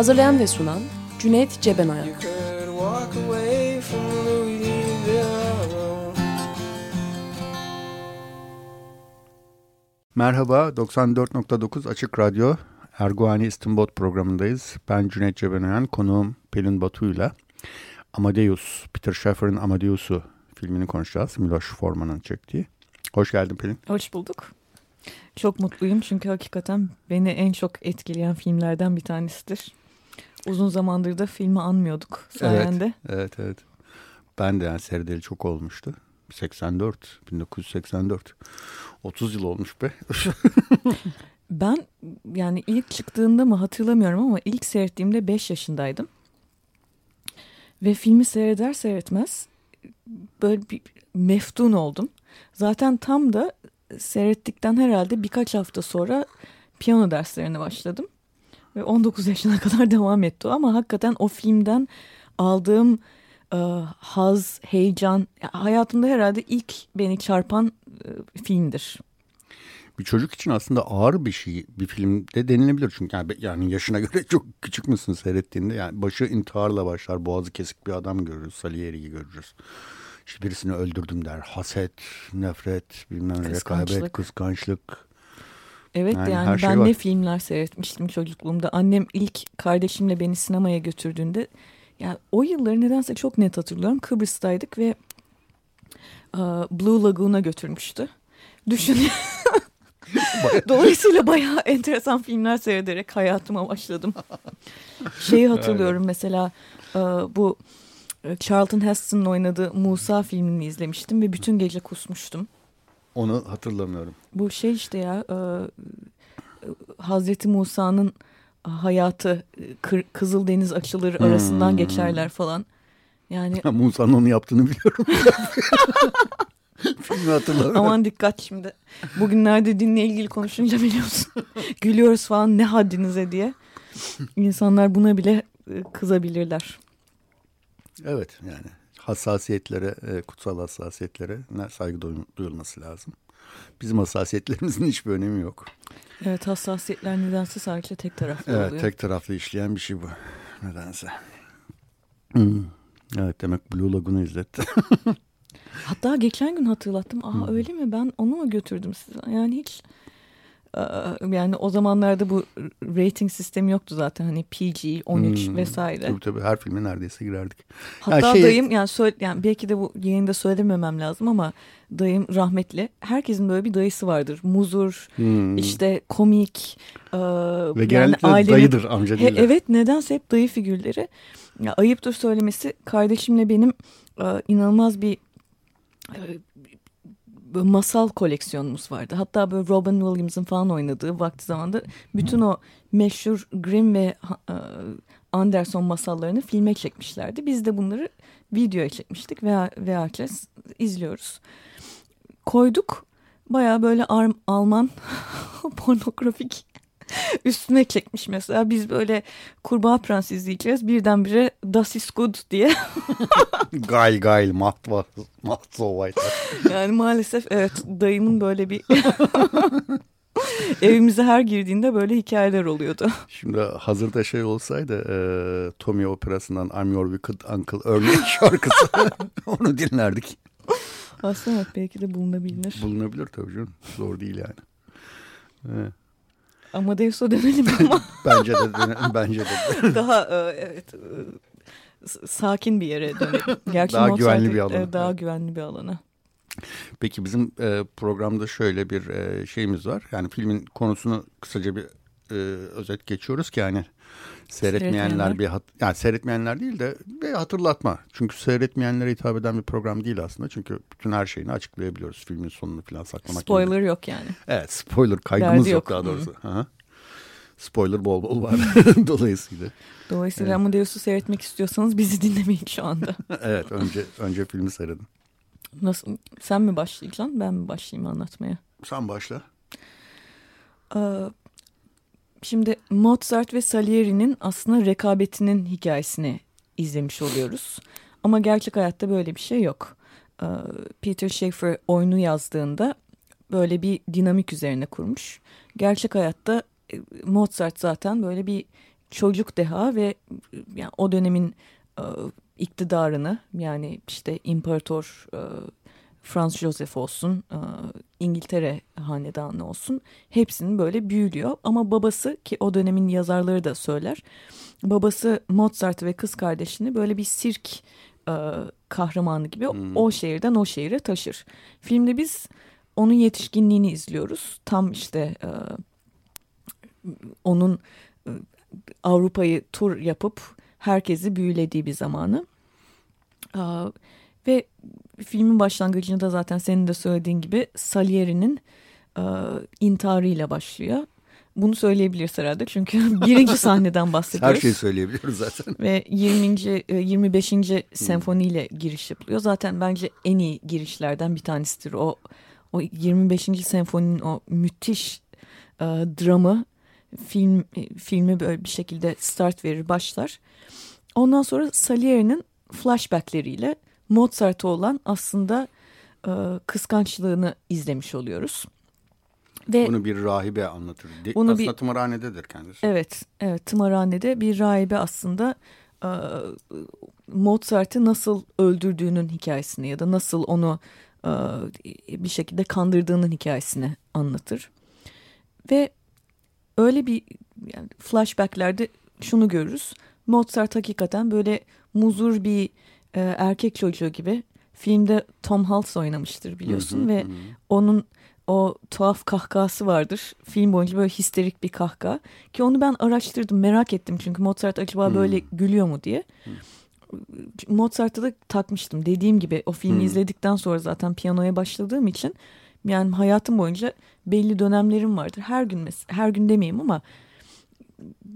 Hazırlayan ve sunan Cüneyt Cebenayak. Merhaba, 94.9 Açık Radyo Erguani İstinbot programındayız. Ben Cüneyt Cebenayan, konuğum Pelin Batu'yla Amadeus, Peter Schaffer'ın Amadeus'u filmini konuşacağız. Miloš Forman'ın çektiği. Hoş geldin Pelin. Hoş bulduk. Çok mutluyum çünkü hakikaten beni en çok etkileyen filmlerden bir tanesidir. Uzun zamandır da filmi anmıyorduk sayende. Evet, evet, evet. Ben de yani seyredeli çok olmuştu. 84, 1984. 30 yıl olmuş be. ben yani ilk çıktığında mı hatırlamıyorum ama ilk seyrettiğimde 5 yaşındaydım. Ve filmi seyreder seyretmez böyle bir meftun oldum. Zaten tam da seyrettikten herhalde birkaç hafta sonra piyano derslerine başladım. Ve 19 yaşına kadar devam etti ama hakikaten o filmden aldığım e, haz, heyecan hayatımda herhalde ilk beni çarpan e, filmdir. Bir çocuk için aslında ağır bir şey bir filmde denilebilir çünkü yani, yani yaşına göre çok küçük müsün seyrettiğinde yani başı intiharla başlar boğazı kesik bir adam görürüz Salieri'yi görürüz işte birisini öldürdüm der. Haset, nefret, bilmem ne, rekabet, kıskançlık. Evet yani, yani şey ben şey ne filmler seyretmiştim çocukluğumda. Annem ilk kardeşimle beni sinemaya götürdüğünde ya o yılları nedense çok net hatırlıyorum. Kıbrıs'taydık ve uh, Blue Lagoon'a götürmüştü. Düşün. Dolayısıyla bayağı enteresan filmler seyrederek hayatıma başladım. Şeyi hatırlıyorum mesela uh, bu Charlton Heston'ın oynadığı Musa filmini izlemiştim ve bütün gece kusmuştum. Onu hatırlamıyorum. Bu şey işte ya e, Hazreti Musa'nın hayatı e, Kızıldeniz açılır hmm. arasından geçerler falan. Yani Musa'nın onu yaptığını biliyorum. Filmi hatırlamıyorum. Aman dikkat şimdi. Bugünlerde dinle ilgili konuşunca biliyorsun. Gülüyoruz falan ne haddinize diye. İnsanlar buna bile e, kızabilirler. Evet yani hassasiyetlere, e, kutsal hassasiyetlere saygı duyulması lazım. Bizim hassasiyetlerimizin hiçbir önemi yok. Evet hassasiyetler nedense sadece tek taraflı evet, oluyor. Evet tek taraflı işleyen bir şey bu nedense. Hmm. Evet demek Blue Lagoon'u izletti. Hatta geçen gün hatırlattım. Aa hmm. öyle mi ben onu mu götürdüm size? Yani hiç yani o zamanlarda bu rating sistemi yoktu zaten hani PG, 13 hmm, vesaire. Tabii tabii her filme neredeyse girerdik. Hatta yani şey... dayım yani, söyle, yani belki de bu yayında söylememem lazım ama dayım rahmetli. Herkesin böyle bir dayısı vardır. Muzur, hmm. işte komik. E, Ve genellikle yani ailenin, dayıdır amca değil. He, evet nedense hep dayı figürleri. Ya, ayıptır söylemesi kardeşimle benim e, inanılmaz bir e, masal koleksiyonumuz vardı. Hatta böyle Robin Williams'ın falan oynadığı vakti zamanda bütün o meşhur Grimm ve e, Anderson masallarını filme çekmişlerdi. Biz de bunları videoya çekmiştik veya VHS izliyoruz. Koyduk. Baya böyle Alman pornografik üstüne çekmiş mesela. Biz böyle Kurbağa Prens izleyeceğiz. Birdenbire Das ist gut diye. geil geil macht was, macht so weiter. Yani maalesef evet dayımın böyle bir evimize her girdiğinde böyle hikayeler oluyordu. Şimdi hazırda şey olsaydı e, Tommy Operası'ndan I'm Your Wicked Uncle örnek şarkısı onu dinlerdik. Aslında belki de bulunabilir. Bulunabilir tabii canım. Zor değil yani. Evet. Amadeus'a dönelim ama. bence de dönelim, bence de. Daha e, evet e, sakin bir yere dönelim. Gerçi daha güvenli bir alana. E, daha güvenli bir alana. Peki bizim e, programda şöyle bir e, şeyimiz var. Yani filmin konusunu kısaca bir e, özet geçiyoruz ki yani Seyretmeyenler bir hat, yani seyretmeyenler değil de bir hatırlatma. Çünkü seyretmeyenlere hitap eden bir program değil aslında. Çünkü bütün her şeyini açıklayabiliyoruz. Filmin sonunu falan saklamak Spoiler gibi. yok yani. Evet spoiler kaygımız yok, yok daha doğrusu. Hı. spoiler bol bol var dolayısıyla. Dolayısıyla evet. Amadeus'u seyretmek istiyorsanız bizi dinlemeyin şu anda. evet önce önce filmi seyredin. Nasıl? Sen mi başlayacaksın ben mi başlayayım anlatmaya? Sen başla. Ee, şimdi Mozart ve Salieri'nin aslında rekabetinin hikayesini izlemiş oluyoruz. Ama gerçek hayatta böyle bir şey yok. Ee, Peter Schaeffer oyunu yazdığında böyle bir dinamik üzerine kurmuş. Gerçek hayatta e, Mozart zaten böyle bir çocuk deha ve yani o dönemin e, iktidarını yani işte imparator e, Franz Joseph olsun, e, İngiltere hanedanı olsun hepsinin böyle büyülüyor. Ama babası ki o dönemin yazarları da söyler. Babası Mozart ve kız kardeşini böyle bir sirk e, kahramanı gibi hmm. o şehirden o şehire taşır. Filmde biz onun yetişkinliğini izliyoruz. Tam işte e, onun Avrupa'yı tur yapıp herkesi büyülediği bir zamanı. Ve filmin başlangıcında zaten senin de söylediğin gibi Salieri'nin e, intiharıyla başlıyor. Bunu söyleyebiliriz herhalde çünkü birinci sahneden bahsediyoruz. Her şeyi söyleyebiliyoruz zaten. Ve 20. 25. Hmm. senfoniyle giriş yapılıyor. Zaten bence en iyi girişlerden bir tanesidir. O o 25. senfoninin o müthiş e, dramı film filmi böyle bir şekilde start verir başlar. Ondan sonra Salieri'nin flashbackleriyle Mozart'a olan aslında e, kıskançlığını izlemiş oluyoruz. Ve bunu bir rahibe anlatır. Bunu aslında bir, tımarhanededir kendisi. Evet, evet tımarhanede bir rahibe aslında e, Mozart'ı nasıl öldürdüğünün hikayesini ya da nasıl onu e, bir şekilde kandırdığının hikayesini anlatır. Ve öyle bir yani flashbacklerde şunu görürüz. Mozart hakikaten böyle muzur bir e, erkek çocuğu gibi filmde Tom Hanks oynamıştır biliyorsun hı hı, ve hı. onun o tuhaf kahkahası vardır. Film boyunca böyle histerik bir kahkaha ki onu ben araştırdım merak ettim çünkü Mozart acaba hmm. böyle gülüyor mu diye. Hmm. Mozart'ta da takmıştım. Dediğim gibi o filmi hmm. izledikten sonra zaten piyanoya başladığım için yani hayatım boyunca belli dönemlerim vardır. Her gün her gün demeyeyim ama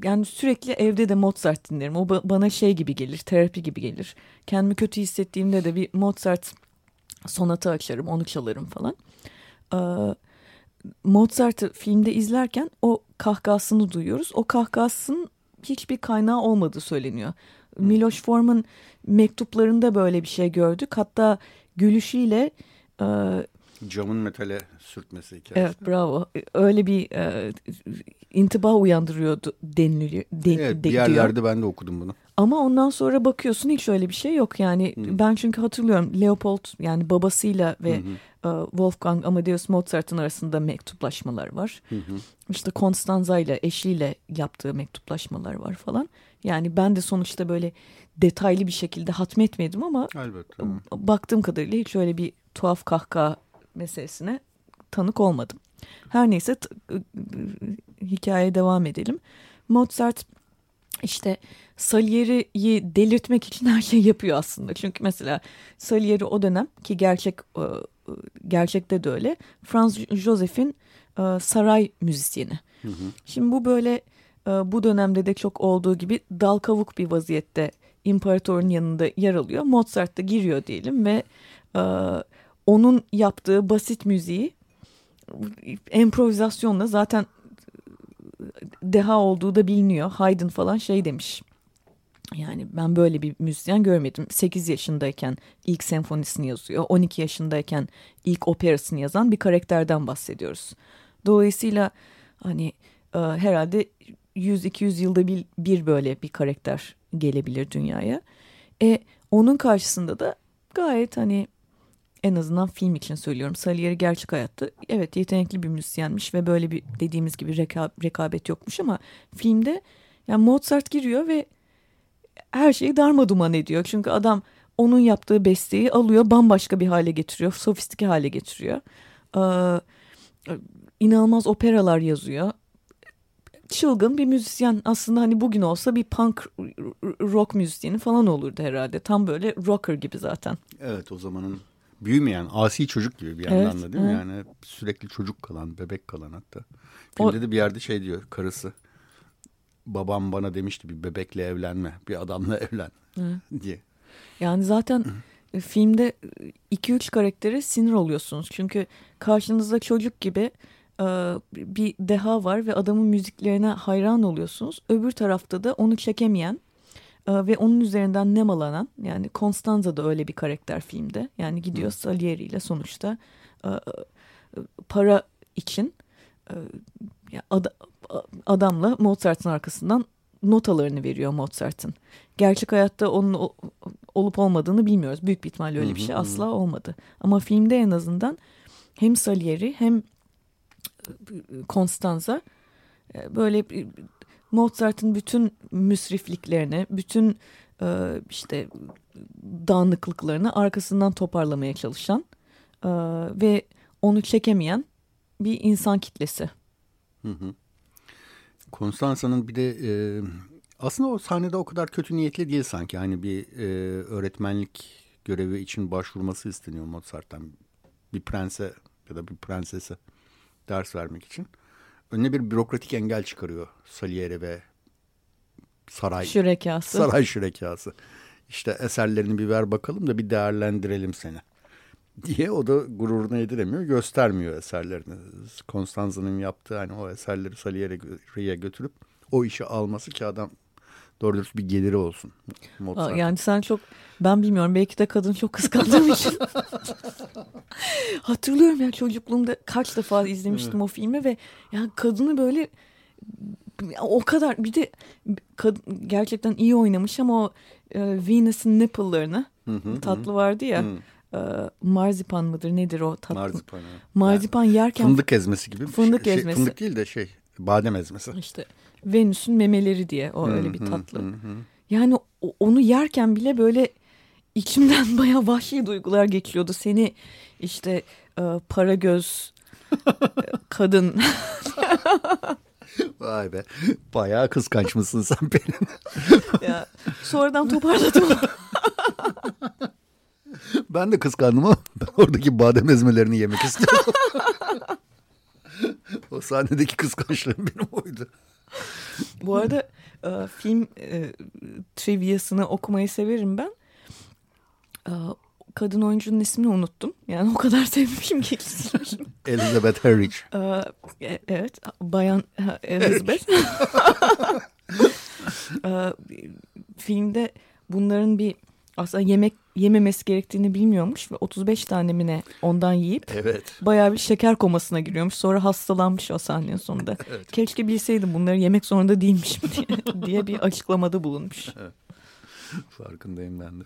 yani sürekli evde de Mozart dinlerim. O bana şey gibi gelir, terapi gibi gelir. Kendimi kötü hissettiğimde de bir Mozart sonatı açarım, onu çalarım falan. Ee, Mozart'ı filmde izlerken o kahkahasını duyuyoruz. O kahkahasının hiçbir kaynağı olmadığı söyleniyor. Miloš Forman mektuplarında böyle bir şey gördük. Hatta gülüşüyle e, camın metale sürtmesi hikayesi. Evet bravo. Öyle bir e, intiba uyandırıyordu deniliyor. De, evet bir yerlerde ben de okudum bunu. Ama ondan sonra bakıyorsun hiç öyle bir şey yok. Yani hı. ben çünkü hatırlıyorum Leopold yani babasıyla ve hı hı. E, Wolfgang Amadeus Mozart'ın arasında mektuplaşmalar var. Hı hı. İşte Constanza ile eşiyle yaptığı mektuplaşmalar var falan. Yani ben de sonuçta böyle detaylı bir şekilde hatmetmedim ama Elbette. baktığım kadarıyla hiç öyle bir tuhaf kahkaha meselesine tanık olmadım. Her neyse hikayeye devam edelim. Mozart işte Salieri'yi delirtmek için her şey yapıyor aslında. Çünkü mesela Salieri o dönem ki gerçek e, gerçekte de öyle. Franz Joseph'in e, saray müzisyeni. Hı hı. Şimdi bu böyle bu dönemde de çok olduğu gibi dal kavuk bir vaziyette imparatorun yanında yer alıyor. Mozart da giriyor diyelim ve onun yaptığı basit müziği improvizasyonla zaten deha olduğu da biliniyor. Haydn falan şey demiş. Yani ben böyle bir müzisyen görmedim. 8 yaşındayken ilk senfonisini yazıyor. 12 yaşındayken ilk operasını yazan bir karakterden bahsediyoruz. Dolayısıyla hani e, herhalde 100-200 yılda bir, bir böyle bir karakter gelebilir dünyaya. E, onun karşısında da gayet hani en azından film için söylüyorum. Salieri gerçek hayatta evet yetenekli bir müzisyenmiş ve böyle bir dediğimiz gibi reka, rekabet yokmuş ama filmde yani Mozart giriyor ve her şeyi darma duman ediyor. Çünkü adam onun yaptığı besteyi alıyor bambaşka bir hale getiriyor. Sofistike hale getiriyor. Ee, inanılmaz operalar yazıyor. Çılgın bir müzisyen aslında hani bugün olsa bir punk rock müzisyeni falan olurdu herhalde. Tam böyle rocker gibi zaten. Evet o zamanın büyümeyen asi çocuk gibi bir yandan evet, da değil mi? Yani sürekli çocuk kalan, bebek kalan hatta. Filmde o... de bir yerde şey diyor karısı. babam bana demişti bir bebekle evlenme, bir adamla evlen Hı. diye. Yani zaten Hı. filmde 2-3 karaktere sinir oluyorsunuz. Çünkü karşınızda çocuk gibi e, bir deha var ve adamın müziklerine hayran oluyorsunuz. Öbür tarafta da onu çekemeyen e, ve onun üzerinden nemalanan yani Constanza da öyle bir karakter filmde. Yani gidiyor Hı. Salieri ile sonuçta e, para için adamla Mozart'ın arkasından notalarını veriyor Mozart'ın. Gerçek hayatta onun olup olmadığını bilmiyoruz. Büyük bir ihtimalle öyle bir şey asla olmadı. Ama filmde en azından hem Salieri hem Constanza e, böyle Mozart'ın bütün müsrifliklerini, bütün e, işte dağınıklıklarını arkasından toparlamaya çalışan e, ve onu çekemeyen bir insan kitlesi. Hı hı. Konstansa'nın bir de e, aslında o sahnede o kadar kötü niyetli değil sanki. Hani bir e, öğretmenlik görevi için başvurması isteniyor Mozart'tan. Bir prense ya da bir prensese ders vermek için. Önüne bir bürokratik engel çıkarıyor Salieri ve saray şürekası. Saray şürekası. İşte eserlerini bir ver bakalım da bir değerlendirelim seni diye o da gururunu yediremiyor, göstermiyor eserlerini. Konstanza'nın yaptığı hani o eserleri Salieri'ye götürüp o işi alması ki adam doğru dürüst bir geliri olsun. Mozart. Yani sen çok ben bilmiyorum belki de kadın çok kıskandığım için. Hatırlıyorum ya çocukluğumda kaç defa izlemiştim o filmi ve yani kadını böyle o kadar bir de kadın gerçekten iyi oynamış ama o e, Venus'ın nipple'larını tatlı vardı ya. Hı e, marzipan mıdır nedir o tatlı? Marzipan. Evet. Marzipan yani, yerken. Fındık ezmesi gibi. Fındık şey, ezmesi. Fındık değil de şey badem ezmesi. İşte Venüs'ün memeleri diye o öyle bir tatlı. Yani onu yerken bile böyle içimden baya vahşi duygular geçiyordu. Seni işte e, para göz kadın. Vay be. Bayağı kıskanç mısın sen benim? ya, sonradan toparladım. Ben de kıskandım ama ben oradaki badem ezmelerini yemek istiyorum. o sahnedeki kıskançlığım benim oydu. Bu arada e, film e, triviasını okumayı severim ben. E, kadın oyuncunun ismini unuttum. Yani o kadar sevmişim ki Elizabeth Harridge. E, evet, Bayan Elizabeth. e, filmde bunların bir aslında yemek yememesi gerektiğini bilmiyormuş ve 35 tane mi ne ondan yiyip evet. bayağı bir şeker komasına giriyormuş. Sonra hastalanmış o sahnenin sonunda. Evet. Keşke bilseydim bunları yemek zorunda değilmişim diye, diye bir açıklamada bulunmuş. Farkındayım ben de.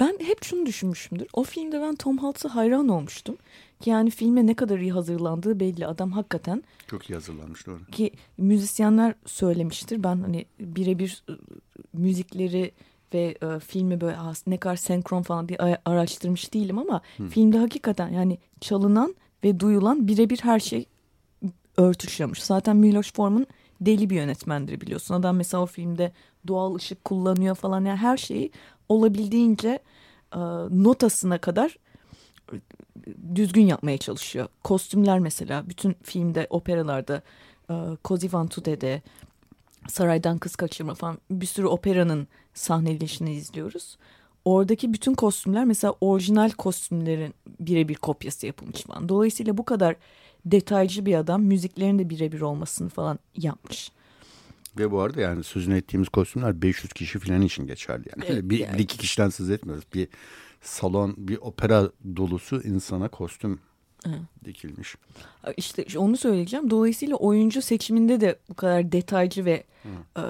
Ben hep şunu düşünmüşümdür. O filmde ben Tom Hanks'a hayran olmuştum. Ki yani filme ne kadar iyi hazırlandığı belli. Adam hakikaten. Çok iyi hazırlanmış doğru. Ki müzisyenler söylemiştir. Ben hani birebir ıı, müzikleri ve e, filmi böyle ne kadar senkron falan diye araştırmış değilim ama Hı. filmde hakikaten yani çalınan ve duyulan birebir her şey örtüşüyormuş. Zaten Miloš Forman deli bir yönetmendir biliyorsun. Adam mesela o filmde doğal ışık kullanıyor falan yani her şeyi olabildiğince e, notasına kadar e, düzgün yapmaya çalışıyor. Kostümler mesela bütün filmde operalarda e, Cosi van Tute'de Saraydan Kız Kaçırma falan bir sürü operanın sahneleşini izliyoruz. Oradaki bütün kostümler mesela orijinal kostümlerin birebir kopyası yapılmış falan. Dolayısıyla bu kadar detaycı bir adam müziklerin de birebir olmasını falan yapmış. Ve bu arada yani sözünü ettiğimiz kostümler 500 kişi falan için geçerli. Yani. Evet, bir, yani. bir iki kişiden söz etmiyoruz. Bir salon, bir opera dolusu insana kostüm Hı. dikilmiş. İşte onu söyleyeceğim. Dolayısıyla oyuncu seçiminde de bu kadar detaycı ve e,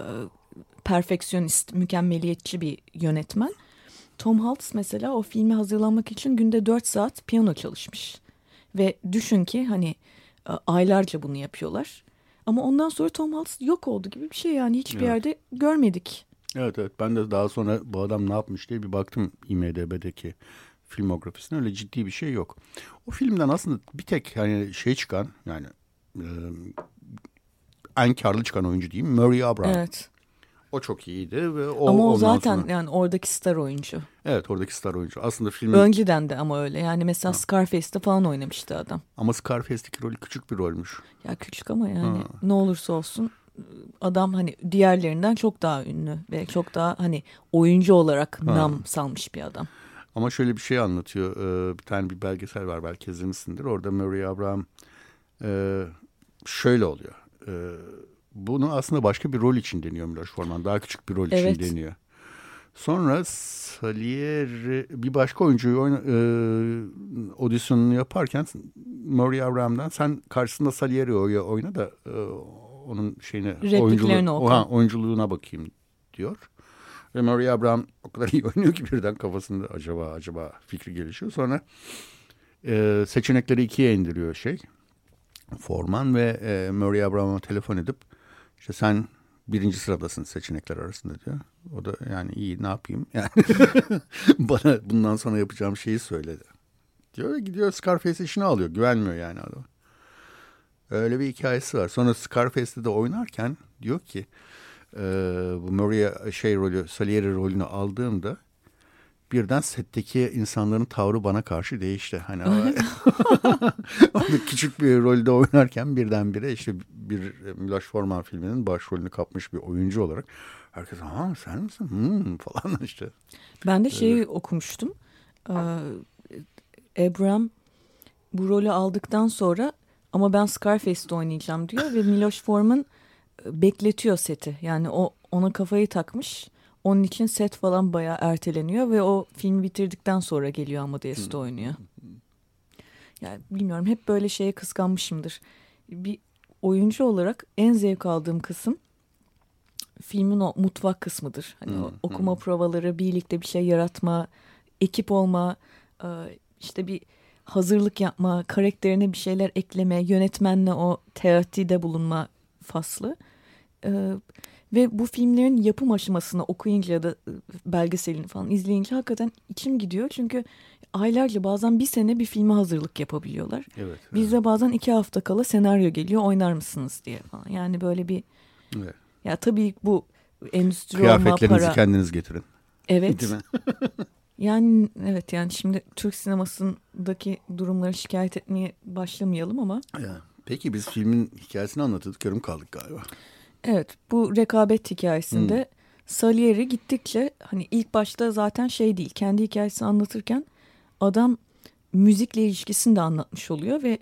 perfeksiyonist, mükemmeliyetçi bir yönetmen. Tom Hanks mesela o filmi hazırlanmak için günde 4 saat piyano çalışmış. Ve düşün ki hani e, aylarca bunu yapıyorlar. Ama ondan sonra Tom Hanks yok oldu gibi bir şey yani hiçbir evet. yerde görmedik. Evet evet ben de daha sonra bu adam ne yapmış diye bir baktım IMDB'deki filmografisine öyle ciddi bir şey yok. O filmden aslında bir tek hani şey çıkan yani e, en karlı çıkan oyuncu diyeyim Murray Abraham. Evet. O çok iyiydi ve o Ama o zaten sonra... yani oradaki star oyuncu. Evet oradaki star oyuncu. Aslında filmin önceden de ama öyle. Yani mesela ha. Scarface'te falan oynamıştı adam. Ama Scarface'deki rolü küçük bir rolmüş. Ya küçük ama yani ha. ne olursa olsun adam hani diğerlerinden çok daha ünlü ve çok daha hani oyuncu olarak ha. nam salmış bir adam. Ama şöyle bir şey anlatıyor. Ee, bir tane bir belgesel var belki izlemişsindir. Orada Murray Abraham e, şöyle oluyor. E, bunu aslında başka bir rol için deniyor Miloš Forman. Daha küçük bir rol evet. için deniyor. Sonra Salieri bir başka oyuncuyu oyna, e, audisyonunu yaparken Murray Abraham'dan sen karşısında Salieri oyna da e, onun şeyine oyunculuğu, oha, oyunculuğuna bakayım diyor. Ve Murray Abraham o kadar iyi oynuyor ki birden kafasında acaba acaba fikri gelişiyor. Sonra e, seçenekleri ikiye indiriyor şey. Forman ve e, Murray Abraham'a telefon edip işte sen birinci sıradasın seçenekler arasında diyor. O da yani iyi ne yapayım yani bana bundan sonra yapacağım şeyi söyledi. Diyor ve gidiyor Scarface işini alıyor. Güvenmiyor yani adam. Öyle bir hikayesi var. Sonra Scarface'de de oynarken diyor ki e, bu Maria şey rolü Salieri rolünü aldığımda birden setteki insanların tavrı bana karşı değişti. Hani küçük bir rolde oynarken birdenbire işte bir Miloš Forman filminin başrolünü kapmış bir oyuncu olarak herkes ha sen misin hmm, falan işte. Ben de şeyi Öyle. okumuştum. Ee, Abram bu rolü aldıktan sonra ama ben Scarface'de oynayacağım diyor ve Miloš Forman e, bekletiyor seti. Yani o ona kafayı takmış onun için set falan bayağı erteleniyor ve o filmi bitirdikten sonra geliyor Amadeus'ta oynuyor. Yani bilmiyorum hep böyle şeye kıskanmışımdır. Bir oyuncu olarak en zevk aldığım kısım filmin o mutfak kısmıdır. Hani o okuma provaları, birlikte bir şey yaratma, ekip olma, e, işte bir hazırlık yapma, karakterine bir şeyler ekleme, yönetmenle o teatide bulunma faslı. E, ve bu filmlerin yapım aşamasını okuyunca ya da ıı, belgeselini falan izleyince hakikaten içim gidiyor. Çünkü aylarca bazen bir sene bir filme hazırlık yapabiliyorlar. Evet, Bizde evet. bazen iki hafta kala senaryo geliyor oynar mısınız diye falan. Yani böyle bir... Evet. Ya tabii bu endüstri olma para... kendiniz getirin. Evet. Değil mi? yani evet yani şimdi Türk sinemasındaki durumları şikayet etmeye başlamayalım ama. Ya, peki biz filmin hikayesini anlatıyorduk yarım kaldık galiba. Evet bu rekabet hikayesinde hmm. Salieri gittikçe hani ilk başta zaten şey değil kendi hikayesini anlatırken adam müzikle ilişkisini de anlatmış oluyor ve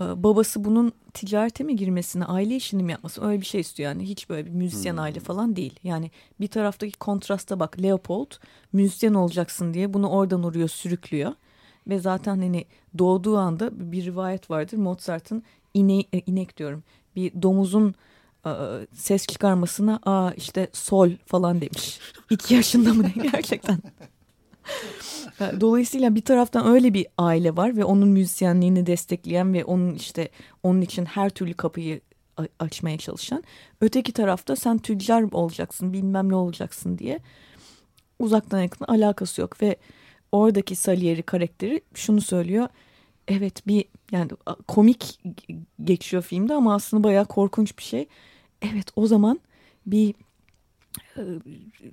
e, babası bunun ticarete mi girmesini aile işini mi yapması öyle bir şey istiyor yani hiç böyle bir müzisyen hmm. aile falan değil yani bir taraftaki kontrasta bak Leopold müzisyen olacaksın diye bunu oradan oraya sürüklüyor ve zaten hani doğduğu anda bir rivayet vardır Mozart'ın ine, e, inek diyorum bir domuzun ses çıkarmasına aa işte sol falan demiş. İki yaşında mı ne gerçekten. Dolayısıyla bir taraftan öyle bir aile var ve onun müzisyenliğini destekleyen ve onun işte onun için her türlü kapıyı açmaya çalışan. Öteki tarafta sen tüccar olacaksın bilmem ne olacaksın diye uzaktan yakın alakası yok ve oradaki Salieri karakteri şunu söylüyor. Evet bir yani komik geçiyor filmde ama aslında bayağı korkunç bir şey evet o zaman bir e,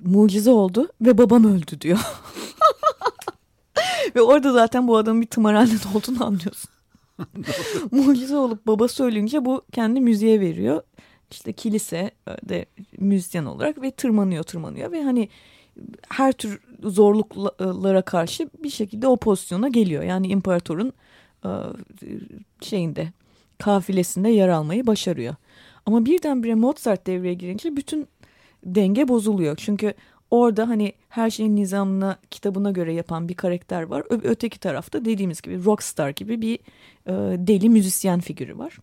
mucize oldu ve babam öldü diyor. ve orada zaten bu adamın bir tımarhanede olduğunu anlıyorsun. mucize olup baba söyleyince bu kendi müziğe veriyor. İşte kilise e, de müzisyen olarak ve tırmanıyor tırmanıyor ve hani her tür zorluklara karşı bir şekilde o pozisyona geliyor. Yani imparatorun e, şeyinde kafilesinde yer almayı başarıyor. Ama birdenbire Mozart devreye girince bütün denge bozuluyor. Çünkü orada hani her şeyin nizamına, kitabına göre yapan bir karakter var. Ö öteki tarafta dediğimiz gibi rockstar gibi bir e, deli müzisyen figürü var.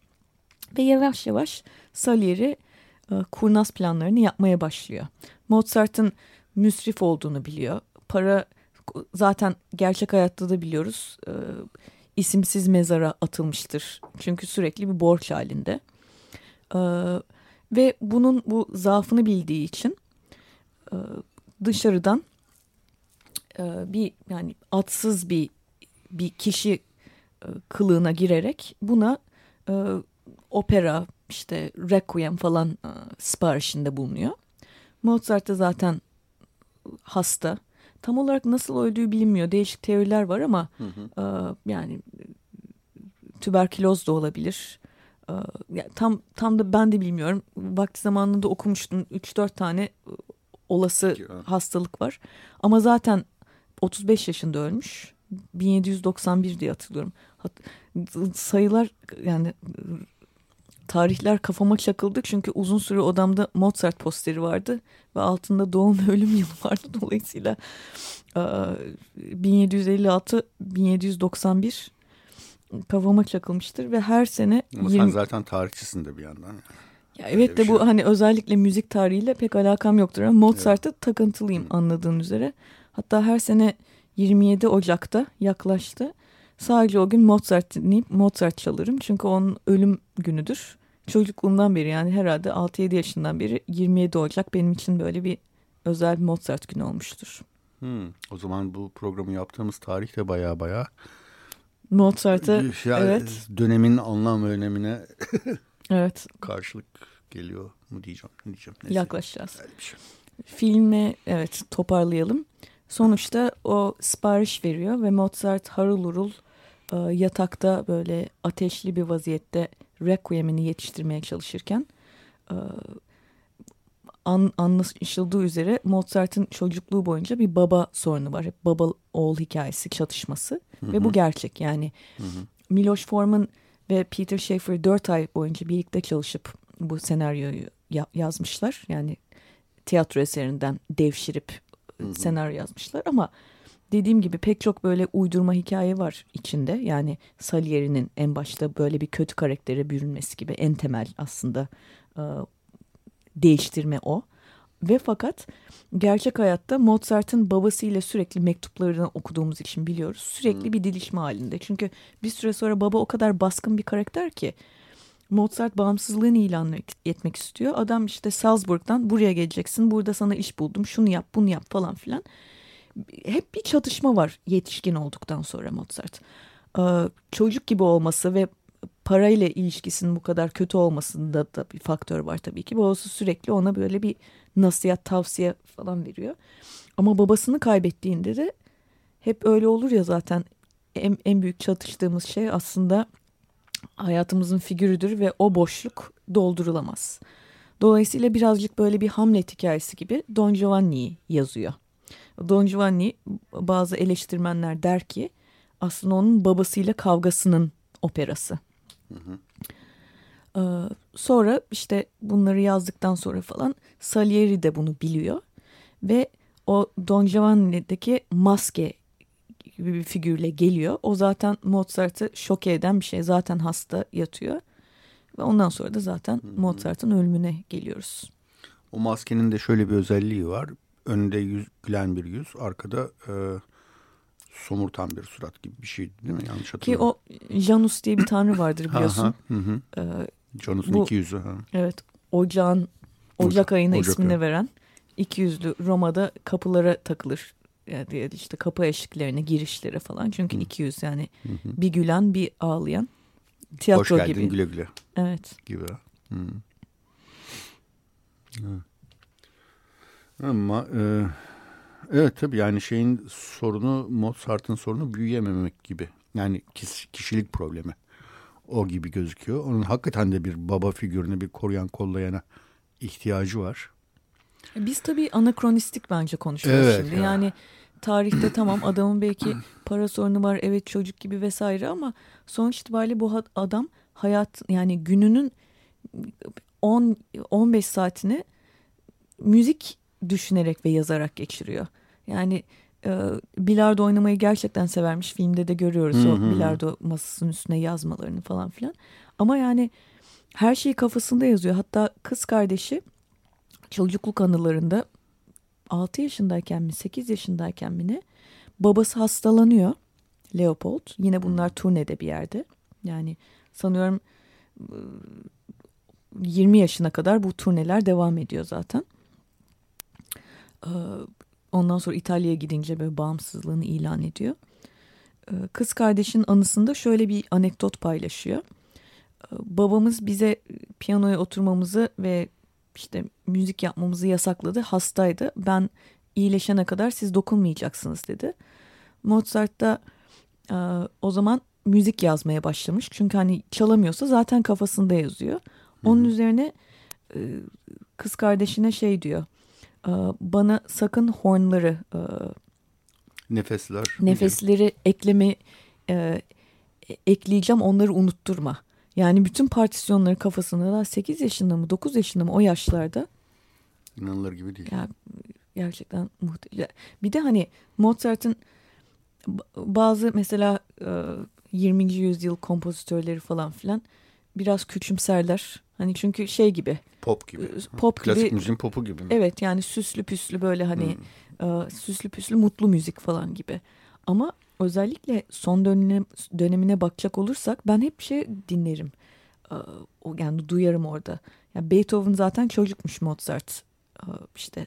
Ve yavaş yavaş Salieri e, kurnaz planlarını yapmaya başlıyor. Mozart'ın müsrif olduğunu biliyor. Para zaten gerçek hayatta da biliyoruz. E, isimsiz mezara atılmıştır. Çünkü sürekli bir borç halinde. E, ve bunun bu zaafını bildiği için e, dışarıdan e, bir yani atsız bir bir kişi e, kılığına girerek buna e, opera işte requiem falan e, siparişinde bulunuyor. Mozart da zaten hasta. Tam olarak nasıl öldüğü bilinmiyor. Değişik teoriler var ama hı hı. E, yani tüberküloz da olabilir. e, tam tam da ben de bilmiyorum. Vakti zamanında okumuştum 3-4 tane olası hastalık var. Ama zaten 35 yaşında ölmüş. 1791 diye hatırlıyorum. Sayılar yani tarihler kafama çakıldı çünkü uzun süre odamda Mozart posteri vardı ve altında doğum ve ölüm yılı vardı dolayısıyla 1756 1791 kafama çakılmıştır ve her sene Ama 20... sen zaten tarihçisin de bir yandan. Ya evet de şey. bu hani özellikle müzik tarihiyle pek alakam yoktur ama Mozart'a evet. takıntılıyım Hı. anladığın üzere. Hatta her sene 27 Ocak'ta yaklaştı. Sadece o gün Mozart dinleyip Mozart çalarım. Çünkü onun ölüm günüdür. Çocukluğumdan beri yani herhalde 6-7 yaşından beri 27 Ocak benim için böyle bir özel Mozart günü olmuştur. Hmm, o zaman bu programı yaptığımız tarih de baya baya Mozart'a yani evet. dönemin anlam ve önemine evet. karşılık geliyor mu diyeceğim. Ne diyeceğim? Neyse. Yaklaşacağız. Öyle bir şey. Filme evet toparlayalım. Sonuçta o sipariş veriyor ve Mozart harıl urul e, yatakta böyle ateşli bir vaziyette Requiem'ini yetiştirmeye çalışırken e, an, anlaşıldığı üzere Mozart'ın çocukluğu boyunca bir baba sorunu var. Hep baba oğul hikayesi çatışması hı hı. ve bu gerçek yani. Hı hı. Miloš Forman ve Peter Shaffer dört ay boyunca birlikte çalışıp bu senaryoyu ya yazmışlar. Yani tiyatro eserinden devşirip hı hı. senaryo yazmışlar ama dediğim gibi pek çok böyle uydurma hikaye var içinde. Yani Salieri'nin en başta böyle bir kötü karaktere bürünmesi gibi en temel aslında e, değiştirme o. Ve fakat gerçek hayatta Mozart'ın babasıyla sürekli mektuplarını okuduğumuz için biliyoruz. Sürekli hmm. bir dilişme halinde. Çünkü bir süre sonra baba o kadar baskın bir karakter ki Mozart bağımsızlığını ilan etmek istiyor. Adam işte Salzburg'dan buraya geleceksin. Burada sana iş buldum. Şunu yap, bunu yap falan filan. Hep bir çatışma var yetişkin olduktan sonra Mozart. Ee, çocuk gibi olması ve parayla ilişkisinin bu kadar kötü olmasında da bir faktör var tabii ki. Babası sürekli ona böyle bir nasihat, tavsiye falan veriyor. Ama babasını kaybettiğinde de hep öyle olur ya zaten en, en büyük çatıştığımız şey aslında hayatımızın figürüdür ve o boşluk doldurulamaz. Dolayısıyla birazcık böyle bir Hamlet hikayesi gibi Don Giovanni'yi yazıyor. Don Giovanni bazı eleştirmenler der ki aslında onun babasıyla kavgasının operası. Ee, sonra işte bunları yazdıktan sonra falan Salieri de bunu biliyor ve o Don Giovanni'deki maske gibi bir figürle geliyor. O zaten Mozart'ı şok eden bir şey. Zaten hasta yatıyor. Ve ondan sonra da zaten Mozart'ın ölümüne geliyoruz. O maskenin de şöyle bir özelliği var. Önde yüz, gülen bir yüz, arkada e, somurtan bir surat gibi bir şey değil mi? Yanlış hatırlamıyorum. Ki o Janus diye bir tanrı vardır biliyorsun. hı hı. Ee, Janus'un bu, iki yüzü. Ha. Evet. Ocağın Ocak ayına Ocak ismini ayı. veren iki yüzlü Roma'da kapılara takılır. Yani işte kapı eşiklerine, girişlere falan. Çünkü hı. iki yüz yani hı hı. bir gülen bir ağlayan. Tiyatro Hoş geldin gibi. güle güle. Evet. Gibi. Hı. Ama e, Evet tabii yani şeyin sorunu Mozart'ın sorunu büyüyememek gibi. Yani kişilik problemi. O gibi gözüküyor. Onun hakikaten de bir baba figürünü bir koruyan kollayana ihtiyacı var. Biz tabii anakronistik bence konuşuyoruz evet, şimdi. Ya. Yani tarihte tamam adamın belki para sorunu var evet çocuk gibi vesaire ama sonuç itibariyle bu adam hayat yani gününün 10 15 saatini müzik düşünerek ve yazarak geçiriyor. Yani e, bilardo oynamayı gerçekten severmiş. Filmde de görüyoruz hı hı. o bilardo masasının üstüne yazmalarını falan filan. Ama yani her şeyi kafasında yazıyor. Hatta kız kardeşi çocukluk anılarında 6 yaşındayken mi 8 yaşındayken mi ne babası hastalanıyor Leopold. Yine bunlar turnede bir yerde. Yani sanıyorum 20 yaşına kadar bu turneler devam ediyor zaten. Ondan sonra İtalya'ya gidince böyle bağımsızlığını ilan ediyor. Kız kardeşin anısında şöyle bir anekdot paylaşıyor. Babamız bize piyanoya oturmamızı ve işte müzik yapmamızı yasakladı. Hastaydı. Ben iyileşene kadar siz dokunmayacaksınız dedi. Mozart da o zaman müzik yazmaya başlamış. Çünkü hani çalamıyorsa zaten kafasında yazıyor. Onun üzerine e, kız kardeşine şey diyor. E, bana sakın hornları e, nefesler nefesleri diye. ekleme e, ekleyeceğim onları unutturma. Yani bütün partisyonları kafasında da 8 yaşında mı 9 yaşında mı o yaşlarda. İnanılır gibi değil. Ya, gerçekten muhteşem. Bir de hani Mozart'ın bazı mesela 20. yüzyıl kompozitörleri falan filan biraz küçümserler. Hani çünkü şey gibi. Pop gibi. Pop Klasik gibi. müziğin popu gibi. Mi? Evet yani süslü püslü böyle hani hmm. süslü püslü mutlu müzik falan gibi. Ama özellikle son dönem, dönemine bakacak olursak ben hep şey dinlerim. O yani duyarım orada. Yani Beethoven zaten çocukmuş Mozart. işte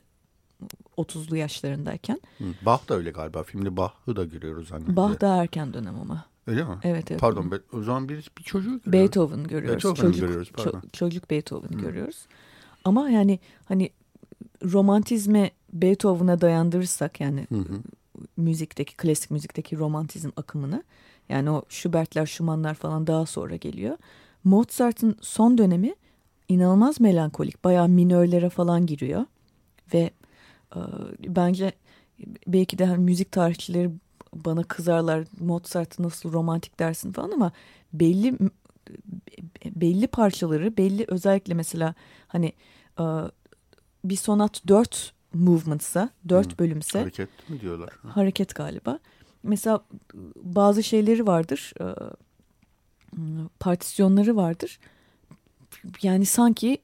30'lu yaşlarındayken. Bach da öyle galiba. Filmde Bach'ı da görüyoruz. Hani Bach da erken dönem ama. Öyle mi? Evet evet. Pardon o zaman bir, bir çocuğu görüyoruz. Beethoven görüyoruz. Beethoven çocuk, görüyoruz pardon. Ço çocuk Beethoven hmm. görüyoruz. Ama yani hani romantizme Beethoven'a dayandırırsak yani hı müzikteki klasik müzikteki romantizm akımını yani o Schubert'ler Schumann'lar falan daha sonra geliyor. Mozart'ın son dönemi inanılmaz melankolik. Bayağı minörlere falan giriyor. Ve e, bence belki de hani müzik tarihçileri bana kızarlar Mozart nasıl romantik dersin falan ama belli belli parçaları belli özellikle mesela hani e, bir sonat dört movement'sa dört hmm. bölümse hareket mi diyorlar? Hareket galiba. Mesela bazı şeyleri vardır e, partisyonları vardır. Yani sanki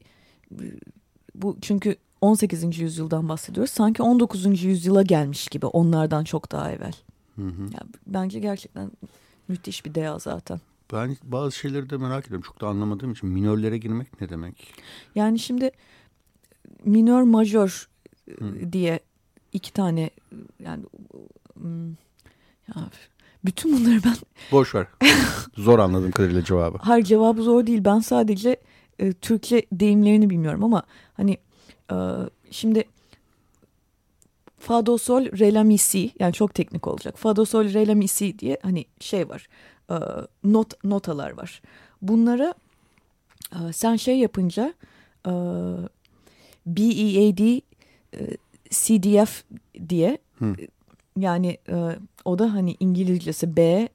bu çünkü 18. yüzyıldan bahsediyoruz. Sanki 19. yüzyıla gelmiş gibi onlardan çok daha evvel. Hı hı. Ya, bence gerçekten müthiş bir deya zaten. Ben bazı şeyleri de merak ediyorum. Çok da anlamadığım için minörlere girmek ne demek? Yani şimdi minör majör hı. diye iki tane yani ya bütün bunları ben... Boş ver. zor anladım kadarıyla cevabı. Hayır cevabı zor değil. Ben sadece e, Türkçe deyimlerini bilmiyorum ama hani e, şimdi fa do sol re la mi si yani çok teknik olacak. Fa do sol re la mi si diye hani şey var. E, not notalar var. Bunlara e, sen şey yapınca e, B E e, C D F diye Hı. yani e, o da hani İngilizcesi B e,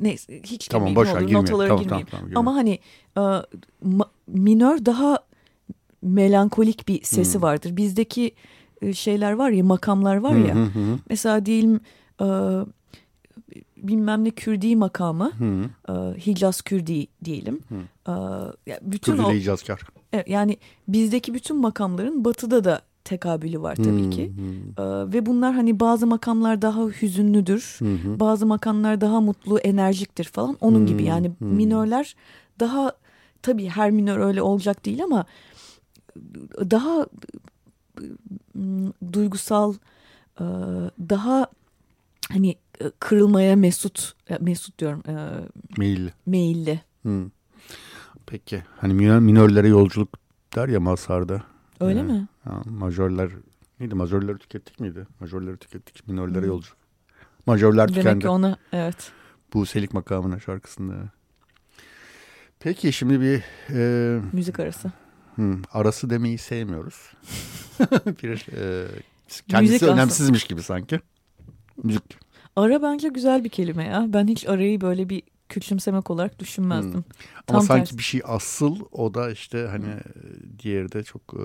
neyse hiç tamam, boş ver, notalara tamam, girmeyeyim. Tamam, tamam, Ama hani e, ma, minör daha melankolik bir sesi hmm. vardır. Bizdeki e, şeyler var ya makamlar var ya. Hmm, hmm, mesela diyelim e, bilmem ne Kürdi makamı hmm. e, Hicaz Kürdi diyelim. E, bütün Kürdili o, Hicazkar. Yani bizdeki bütün makamların batıda da tekabülü var tabii hmm, ki. Hmm. Ee, ve bunlar hani bazı makamlar daha hüzünlüdür. Hmm. Bazı makamlar daha mutlu, enerjiktir falan. Onun hmm, gibi yani hmm. minörler daha tabii her minör öyle olacak değil ama daha duygusal e, daha hani kırılmaya mesut mesut diyorum. E, meyilli. Meyilli. Hmm. Peki hani minörlere yolculuk der ya Mazhar'da. Öyle ee, mi? Ha, majörler neydi? Majörleri tükettik miydi? Majörleri tükettik. Minörlere hmm. yolculuk. Majörler tükendi. Demek ki onu evet. Bu Selik makamına şarkısında. Peki şimdi bir... E, Müzik arası. Hmm, arası demeyi sevmiyoruz. bir e, kendisi Müzik önemsizmiş aslında. gibi sanki. Müzik. Ara bence güzel bir kelime ya. Ben hiç arayı böyle bir küçümsemek olarak düşünmezdim. Hmm. Ama sanki tersi. bir şey asıl o da işte hani hmm. diğeri de çok... E...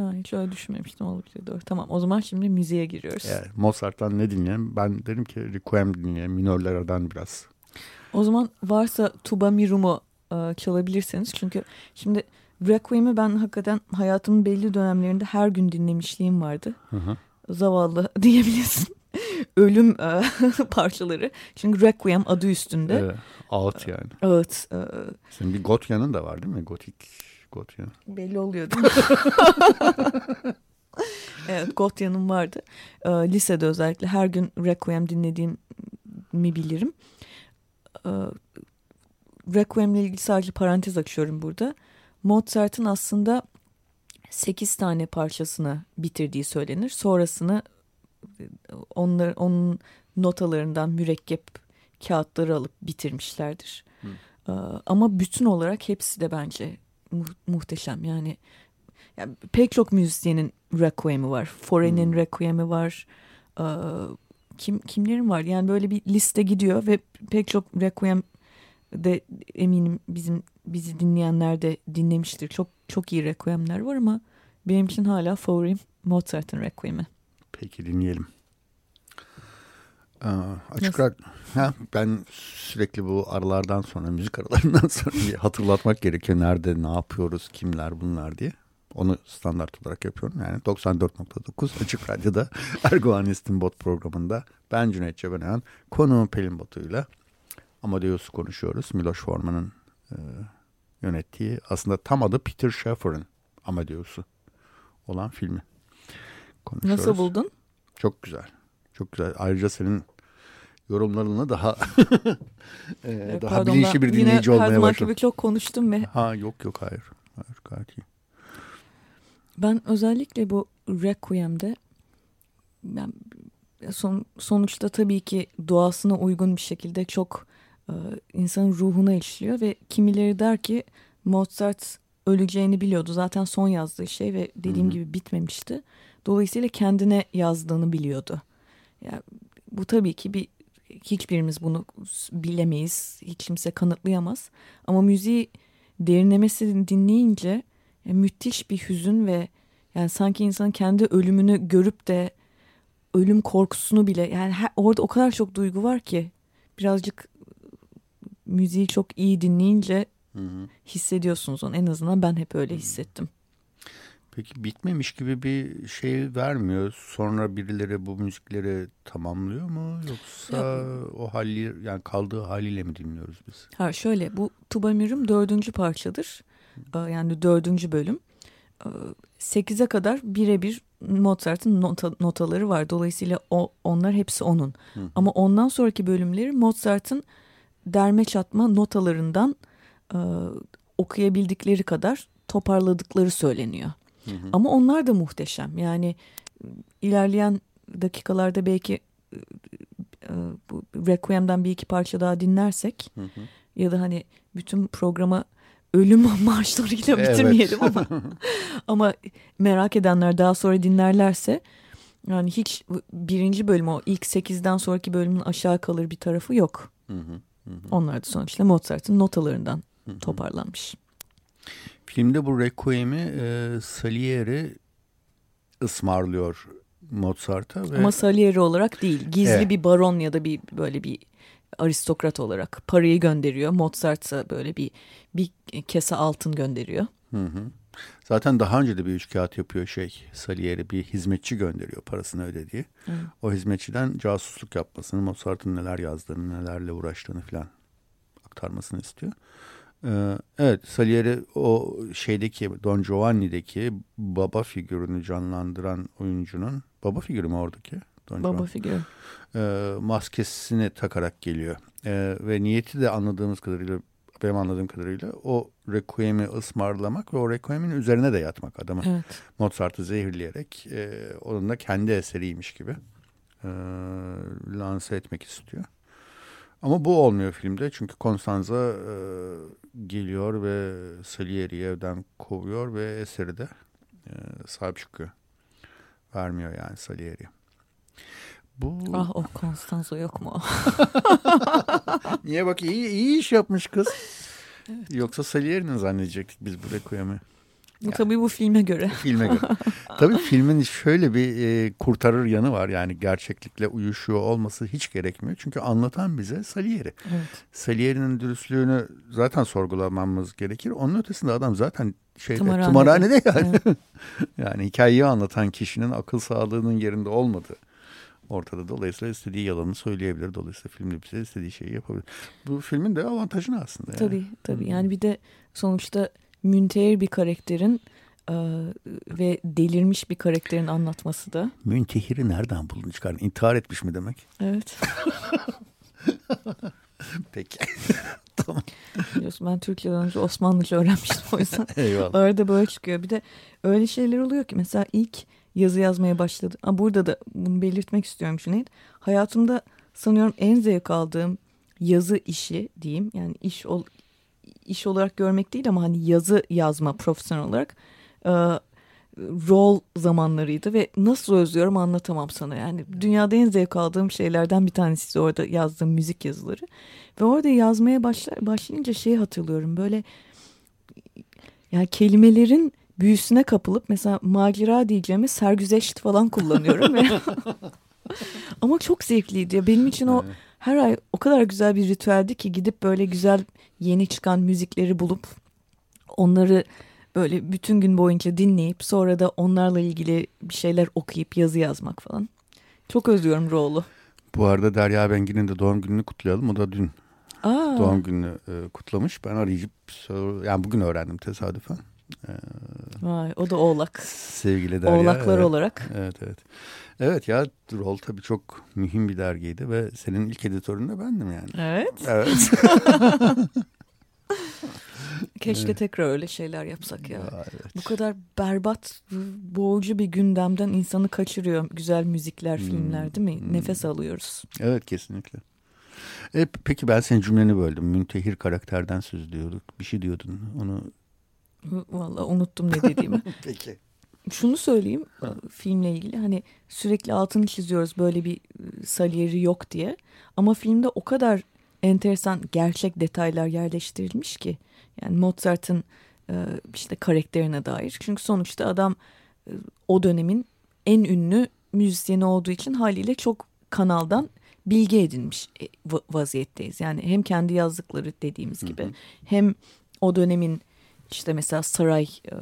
Ha, hiç öyle düşünmemiştim olabilir doğru. Tamam o zaman şimdi müziğe giriyoruz. Yani Mozart'tan ne dinleyelim? Ben dedim ki Requiem dinleyelim minörlerden biraz. O zaman varsa Tuba Mirumu e, çalabilirseniz. Çünkü şimdi Requiem'i ben hakikaten hayatımın belli dönemlerinde her gün dinlemişliğim vardı. Hı hı. Zavallı diyebilirsin. Ölüm e, parçaları. Çünkü Requiem adı üstünde. Evet, ağıt yani. Ağıt. E, Senin bir Gotyan'ın da var değil mi? Gotik Gotyan. Belli oluyor değil mi? evet Gotyan'ım vardı. E, lisede özellikle her gün Requiem dinlediğimi bilirim. E, Requiem'le ilgili sadece parantez açıyorum burada. Mozart'ın aslında 8 tane parçasını bitirdiği söylenir. Sonrasını onlar, onun notalarından mürekkep kağıtları alıp bitirmişlerdir. Ee, ama bütün olarak hepsi de bence mu muhteşem. Yani, yani pek çok müzisyenin Requiem'i var. Foreigner'in hmm. Requiem'i var. Ee, kim kimlerin var? Yani böyle bir liste gidiyor ve pek çok Requiem de eminim bizim bizi dinleyenler de dinlemiştir. Çok çok iyi Requiem'ler var ama benim için hala favorim Mozart'ın Requiem'i. Peki dinleyelim. Aa, açık ha, ben sürekli bu aralardan sonra müzik aralarından sonra bir hatırlatmak gerekiyor. Nerede ne yapıyoruz kimler bunlar diye. Onu standart olarak yapıyorum. Yani 94.9 Açık Radyo'da Erguvan İstinbot programında ben Cüneyt Cebenayan konuğum Pelin Batu'yla Amadeus'u konuşuyoruz. Miloš Forman'ın e, yönettiği aslında tam adı Peter Shaffer'ın Amadeus'u olan filmi konuşuyoruz. Nasıl buldun? Çok güzel. Çok güzel. Ayrıca senin yorumlarını daha e, daha Pardon, bilinçli bir dinleyici olmaya başladım. Yine gibi çok konuştum ve... Ha yok yok hayır. Hayır gayet iyi. Ben özellikle bu Requiem'de yani son, sonuçta tabii ki doğasına uygun bir şekilde çok insanın ruhuna işliyor ve kimileri der ki Mozart öleceğini biliyordu. Zaten son yazdığı şey ve dediğim gibi bitmemişti. Dolayısıyla kendine yazdığını biliyordu. Yani bu tabii ki bir hiçbirimiz bunu bilemeyiz. Hiç kimse kanıtlayamaz. Ama müziği derinlemesine dinleyince yani müthiş bir hüzün ve yani sanki insan kendi ölümünü görüp de ölüm korkusunu bile yani her, orada o kadar çok duygu var ki birazcık müziği çok iyi dinleyince hı hı. hissediyorsunuz onu. En azından ben hep öyle hissettim. Peki bitmemiş gibi bir şey vermiyor. Sonra birileri bu müzikleri tamamlıyor mu? Yoksa ya, o hali yani kaldığı haliyle mi dinliyoruz biz? Ha şöyle bu Tubamirim dördüncü parçadır. Ee, yani dördüncü bölüm. Ee, sekize kadar birebir Mozart'ın nota, notaları var. Dolayısıyla o, onlar hepsi onun. Hı. Ama ondan sonraki bölümleri Mozart'ın derme çatma notalarından e, okuyabildikleri kadar toparladıkları söyleniyor. Hı hı. Ama onlar da muhteşem. Yani ilerleyen dakikalarda belki e, bu Requiem'den bir iki parça daha dinlersek hı hı. ya da hani bütün programa ölüm marşlarıyla bitirmeyelim evet. ama ama merak edenler daha sonra dinlerlerse yani hiç birinci bölüm o ilk sekizden sonraki bölümün aşağı kalır bir tarafı yok. Hı hı, hı. Onlar da sonuçta Mozart'ın notalarından hı hı. toparlanmış. Filmde bu Requiem'i e, Salieri ısmarlıyor Mozart'a. Ve... Ama Salieri olarak değil. Gizli evet. bir baron ya da bir böyle bir aristokrat olarak parayı gönderiyor. Mozart'a böyle bir bir kese altın gönderiyor. Hı hı. Zaten daha önce de bir üç kağıt yapıyor şey Salieri bir hizmetçi gönderiyor parasını ödediği. Hı. O hizmetçiden casusluk yapmasını, Mozart'ın neler yazdığını, nelerle uğraştığını falan aktarmasını istiyor. Ee, evet Salieri o şeydeki Don Giovanni'deki baba figürünü canlandıran oyuncunun baba figürü mü oradaki? Don baba Giovanni. figürü. Ee, maskesini takarak geliyor. Ee, ve niyeti de anladığımız kadarıyla benim anladığım kadarıyla o Requiem'i ısmarlamak ve o Requiem'in üzerine de yatmak adamı. Evet. Mozart'ı zehirleyerek e, onun da kendi eseriymiş gibi e, lanse etmek istiyor. Ama bu olmuyor filmde çünkü Constanza e, geliyor ve Salieri'yi evden kovuyor ve eseri de e, sahip çıkıyor. Vermiyor yani Salieri'ye. Bu... Ah o Constanza yok mu? Niye bak iyi, iyi iş yapmış kız. Evet. Yoksa Salieri'nin zannedecektik biz bu Requiem'i. Bu yani, tabii bu filme göre. Filme göre. tabii filmin şöyle bir e, kurtarır yanı var. Yani gerçeklikle uyuşuyor olması hiç gerekmiyor. Çünkü anlatan bize Salieri. Evet. Salieri'nin dürüstlüğünü zaten sorgulamamız gerekir. Onun ötesinde adam zaten şeyde tımarhanede, tımarhanede yani. Evet. yani hikayeyi anlatan kişinin akıl sağlığının yerinde olmadığı ortada. Dolayısıyla istediği yalanı söyleyebilir. Dolayısıyla filmde bize istediği şeyi yapabilir. Bu filmin de avantajı aslında. Yani. Tabii tabii. Yani bir de sonuçta müntehir bir karakterin e, ve delirmiş bir karakterin anlatması da. Müntehiri nereden buldun çıkardın? İntihar etmiş mi demek? Evet. Peki. tamam. Biliyorsun ben Türkiye'den önce Osmanlıca öğrenmiştim o yüzden. Eyvallah. Arada böyle çıkıyor. Bir de öyle şeyler oluyor ki mesela ilk yazı yazmaya başladı. Aa, burada da bunu belirtmek istiyorum Cüneyt. Hayatımda sanıyorum en zevk aldığım yazı işi diyeyim. Yani iş ol, iş olarak görmek değil ama hani yazı yazma profesyonel olarak e, rol zamanlarıydı ve nasıl özlüyorum anlatamam sana. Yani dünyada en zevk aldığım şeylerden bir tanesi orada yazdığım müzik yazıları. Ve orada yazmaya başlar, başlayınca şeyi hatırlıyorum böyle yani kelimelerin büyüsüne kapılıp mesela macera diyeceğimi sergüzeşt falan kullanıyorum. Ama çok zevkliydi. Benim için o her ay o kadar güzel bir ritüeldi ki gidip böyle güzel yeni çıkan müzikleri bulup onları böyle bütün gün boyunca dinleyip sonra da onlarla ilgili bir şeyler okuyup yazı yazmak falan. Çok özlüyorum Roğlu. Bu arada Derya Bengi'nin de doğum gününü kutlayalım. O da dün Aa. doğum gününü e, kutlamış. Ben arayıp yani bugün öğrendim tesadüfen. Ee, Vay, o da oğlak. Sevgili Derya. Oğlaklar evet. olarak. Evet evet. Evet ya Rol tabii çok mühim bir dergiydi ve senin ilk editörün de bendim yani. Evet. Evet. Keşke evet. tekrar öyle şeyler yapsak ya. ya evet. Bu kadar berbat, boğucu bir gündemden insanı kaçırıyor. Güzel müzikler, hmm. filmler değil mi? Hmm. Nefes alıyoruz. Evet kesinlikle. E, peki ben senin cümleni böldüm. Müntehir karakterden söz diyorduk. Bir şey diyordun. Onu Vallahi unuttum ne dediğimi. peki. Şunu söyleyeyim ha. filmle ilgili hani sürekli altını çiziyoruz böyle bir Salieri yok diye. Ama filmde o kadar enteresan gerçek detaylar yerleştirilmiş ki. Yani Mozart'ın işte karakterine dair. Çünkü sonuçta adam o dönemin en ünlü müzisyeni olduğu için haliyle çok kanaldan bilgi edinmiş e, vaziyetteyiz. Yani hem kendi yazdıkları dediğimiz gibi hı hı. hem o dönemin işte mesela saray e,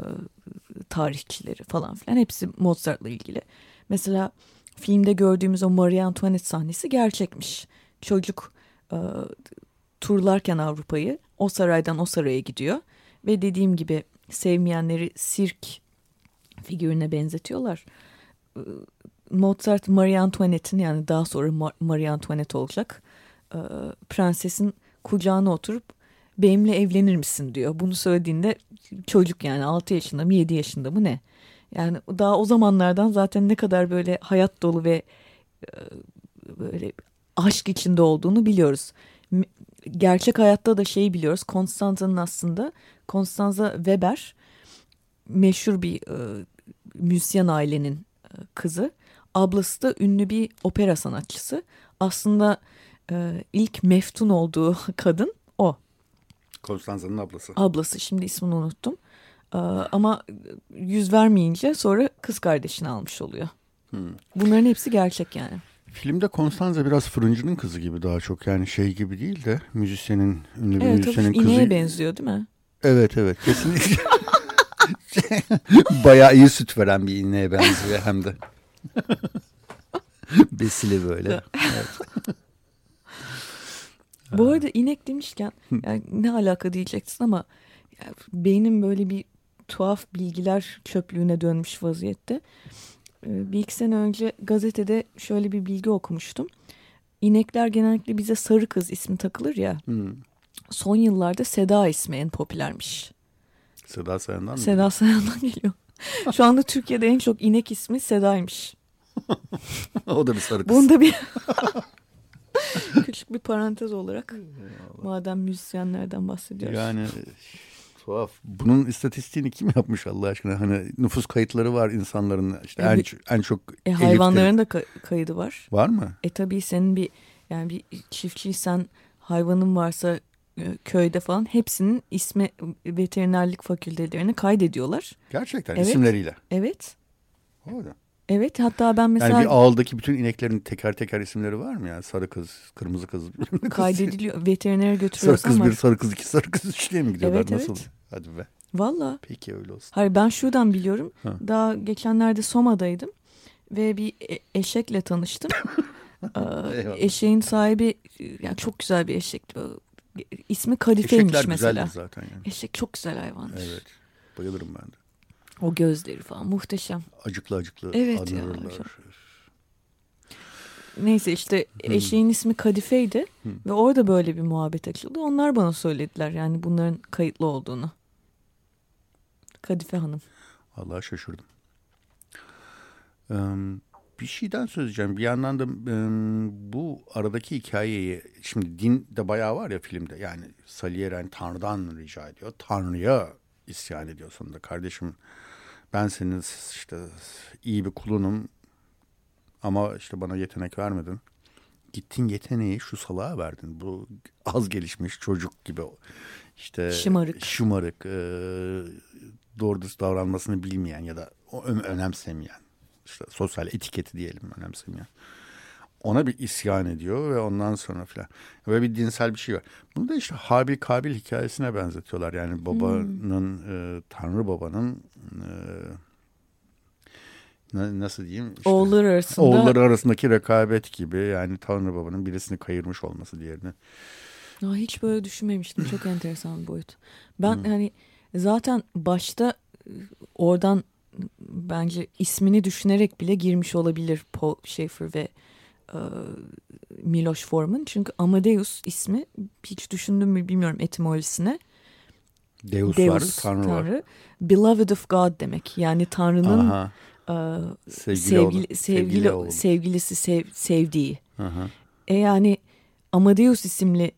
tarihçileri falan filan hepsi Mozart'la ilgili. Mesela filmde gördüğümüz o Marie Antoinette sahnesi gerçekmiş. Çocuk e, turlarken Avrupa'yı o saraydan o saraya gidiyor ve dediğim gibi sevmeyenleri sirk figürüne benzetiyorlar. Mozart Marie Antoinette'in yani daha sonra Marie Antoinette olacak prensesin kucağına oturup benimle evlenir misin diyor. Bunu söylediğinde çocuk yani 6 yaşında mı 7 yaşında mı ne? Yani daha o zamanlardan zaten ne kadar böyle hayat dolu ve e, böyle aşk içinde olduğunu biliyoruz. Gerçek hayatta da şeyi biliyoruz. Konstanza'nın aslında Konstanza Weber meşhur bir e, müzisyen ailenin e, kızı. Ablası da ünlü bir opera sanatçısı. Aslında ilk meftun olduğu kadın o. Konstanza'nın ablası. Ablası şimdi ismini unuttum. Ee, ama yüz vermeyince sonra kız kardeşini almış oluyor. Hmm. Bunların hepsi gerçek yani. Filmde Konstanza biraz fırıncının kızı gibi daha çok yani şey gibi değil de müzisyenin ünlü bir evet, müzisyenin kızı. Evet benziyor değil mi? Evet evet kesinlikle. Bayağı iyi süt veren bir ineğe benziyor hem de. Besili böyle. Evet. Bu arada inek demişken yani ne alaka diyeceksin ama yani beynim böyle bir tuhaf bilgiler çöplüğüne dönmüş vaziyette. Ee, bir iki sene önce gazetede şöyle bir bilgi okumuştum. İnekler genellikle bize sarı kız ismi takılır ya. Hmm. Son yıllarda Seda ismi en popülermiş. Seda Sayan'dan mı? Seda Sayan'dan geliyor. Şu anda Türkiye'de en çok inek ismi Seda'ymış. o da bir sarı kız. Bunda bir Küçük bir parantez olarak. Madem müzisyenlerden bahsediyoruz. Yani tuhaf. Bunun istatistiğini kim yapmış Allah aşkına? Hani nüfus kayıtları var insanların işte evet. en, en çok e, hayvanların da kaydı var. Var mı? E tabii senin bir yani bir çiftçiysen hayvanın varsa e, köyde falan hepsinin ismi veterinerlik fakültelerini kaydediyorlar. Gerçekten evet. isimleriyle. Evet. Orada. Evet hatta ben mesela... Yani bir ağıldaki bütün ineklerin teker teker isimleri var mı yani? Sarı kız, kırmızı kız. Kaydediliyor. Veterinere götürüyoruz Sarı kız ama... bir, sarı kız iki, sarı kız üç diye mi gidiyorlar? Evet, Nasıl? Evet. Hadi be. Valla. Peki öyle olsun. Hayır ben şuradan biliyorum. Ha. Daha geçenlerde Soma'daydım. Ve bir e eşekle tanıştım. ee, eşeğin sahibi yani çok güzel bir eşekti. İsmi Kadife'ymiş Eşekler mesela. zaten yani. Eşek çok güzel hayvandır. Evet. Bayılırım ben de. O gözleri falan muhteşem. Acıklı acıklı evet Ya, çok... Neyse işte hmm. eşeğin ismi Kadife'ydi hmm. ve orada böyle bir muhabbet açıldı. Onlar bana söylediler yani bunların kayıtlı olduğunu. Kadife Hanım. Vallahi şaşırdım. Ee, bir şeyden söyleyeceğim. Bir yandan da e, bu aradaki hikayeyi şimdi din de bayağı var ya filmde. Yani Salieri Tanrı'dan rica ediyor. Tanrı'ya isyan ediyor sonunda. Kardeşim ben senin işte iyi bir kulunum ama işte bana yetenek vermedin. Gittin yeteneği şu salağa verdin. Bu az gelişmiş çocuk gibi işte şımarık, şımarık e, doğru dürüst davranmasını bilmeyen ya da önemsemeyen işte sosyal etiketi diyelim önemsemeyen ona bir isyan ediyor ve ondan sonra filan ve bir dinsel bir şey var. Bunu da işte Habil Kabil hikayesine benzetiyorlar. Yani babanın hmm. e, Tanrı babanın e, nasıl diyeyim? Işte, oğulları arasında. Oğulları arasındaki rekabet gibi yani Tanrı babanın birisini kayırmış olması diğerini. Aa, hiç böyle düşünmemiştim. Çok enteresan bir boyut. Ben hmm. hani zaten başta e, oradan bence ismini düşünerek bile girmiş olabilir Paul Schaefer ve Miloš Forman. Çünkü Amadeus ismi hiç düşündüm mü bilmiyorum etimolojisine. Deus, Deus var, Tanrı, Tanrı var. Beloved of God demek. Yani Tanrı'nın e, sevgili sevgili, sevgili, sevgili sevgilisi sev, sevdiği. Aha. E yani Amadeus isimli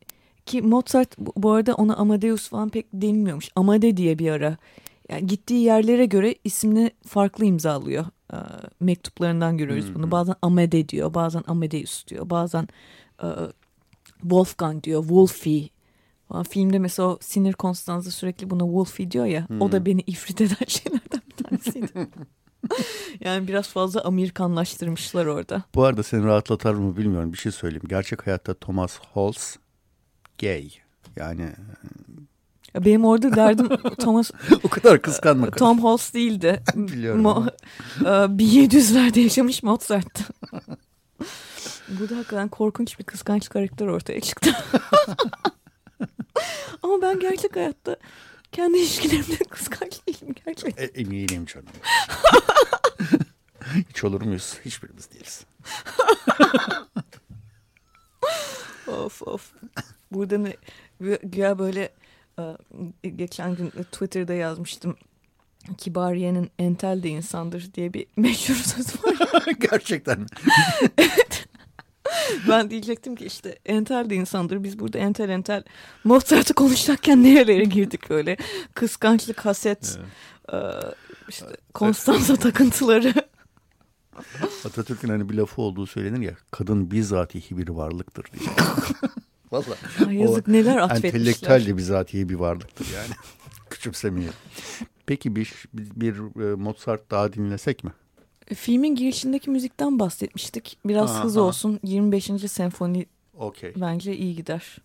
ki Mozart bu arada ona Amadeus falan pek denilmiyormuş. Amade diye bir ara yani gittiği yerlere göre ismini farklı imzalıyor. E, mektuplarından görüyoruz bunu. Bazen Amade diyor, bazen Amadeus diyor, bazen e, Wolfgang diyor, Wolfie. Filmde mesela o sinir konstansı sürekli buna Wolfie diyor ya. Hmm. O da beni ifrit eden şeylerden bir tanesiydi. yani biraz fazla Amerikanlaştırmışlar orada. Bu arada seni rahatlatar mı bilmiyorum. Bir şey söyleyeyim. Gerçek hayatta Thomas Holz gay. Yani ya benim orada derdim Thomas... o kadar kıskanma. Tom Holtz değildi. Biliyorum. Mo, e, 1700'lerde yaşamış Mozart. Burada hakikaten korkunç bir kıskanç karakter ortaya çıktı. Ama ben gerçek hayatta kendi ilişkilerimde kıskanç değilim gerçekten. E, eminim canım. Hiç olur muyuz? Hiçbirimiz değiliz. of of. Burada ne? Ya böyle ee, geçen gün Twitter'da yazmıştım. Kibariye'nin entel de insandır diye bir meşhur söz var. Gerçekten. evet. Ben diyecektim ki işte entel de insandır. Biz burada entel entel Mozart'ı konuşacakken nerelere girdik böyle. Kıskançlık, haset, evet. e, işte Konstanza takıntıları. Atatürk'ün hani bir lafı olduğu söylenir ya. Kadın bizatihi bir varlıktır diye. Valla. Yazık neler atfetmişler. Entelektüel de bizatihi bir varlıktır yani. Küçümsemeyelim. Peki bir, bir, bir e, Mozart daha dinlesek mi? E, filmin girişindeki müzikten bahsetmiştik. Biraz aha, hız olsun. 25. senfoni okay. bence iyi gider.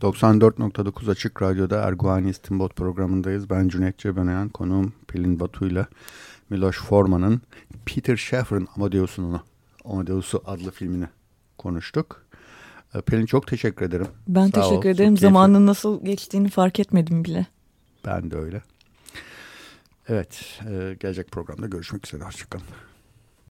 94.9 Açık Radyo'da Erguani İstinbot programındayız. Ben Cüneyt Cebenayan, konuğum Pelin Batu ile Miloš Forman'ın Peter Shaffer'ın Amadeus'unu, Amadeus'u adlı filmini konuştuk. Ee, Pelin çok teşekkür ederim. Ben Sağ teşekkür ol. ederim. Zamanın nasıl geçtiğini fark etmedim bile. Ben de öyle. Evet, e, gelecek programda görüşmek üzere. Hoşçakalın.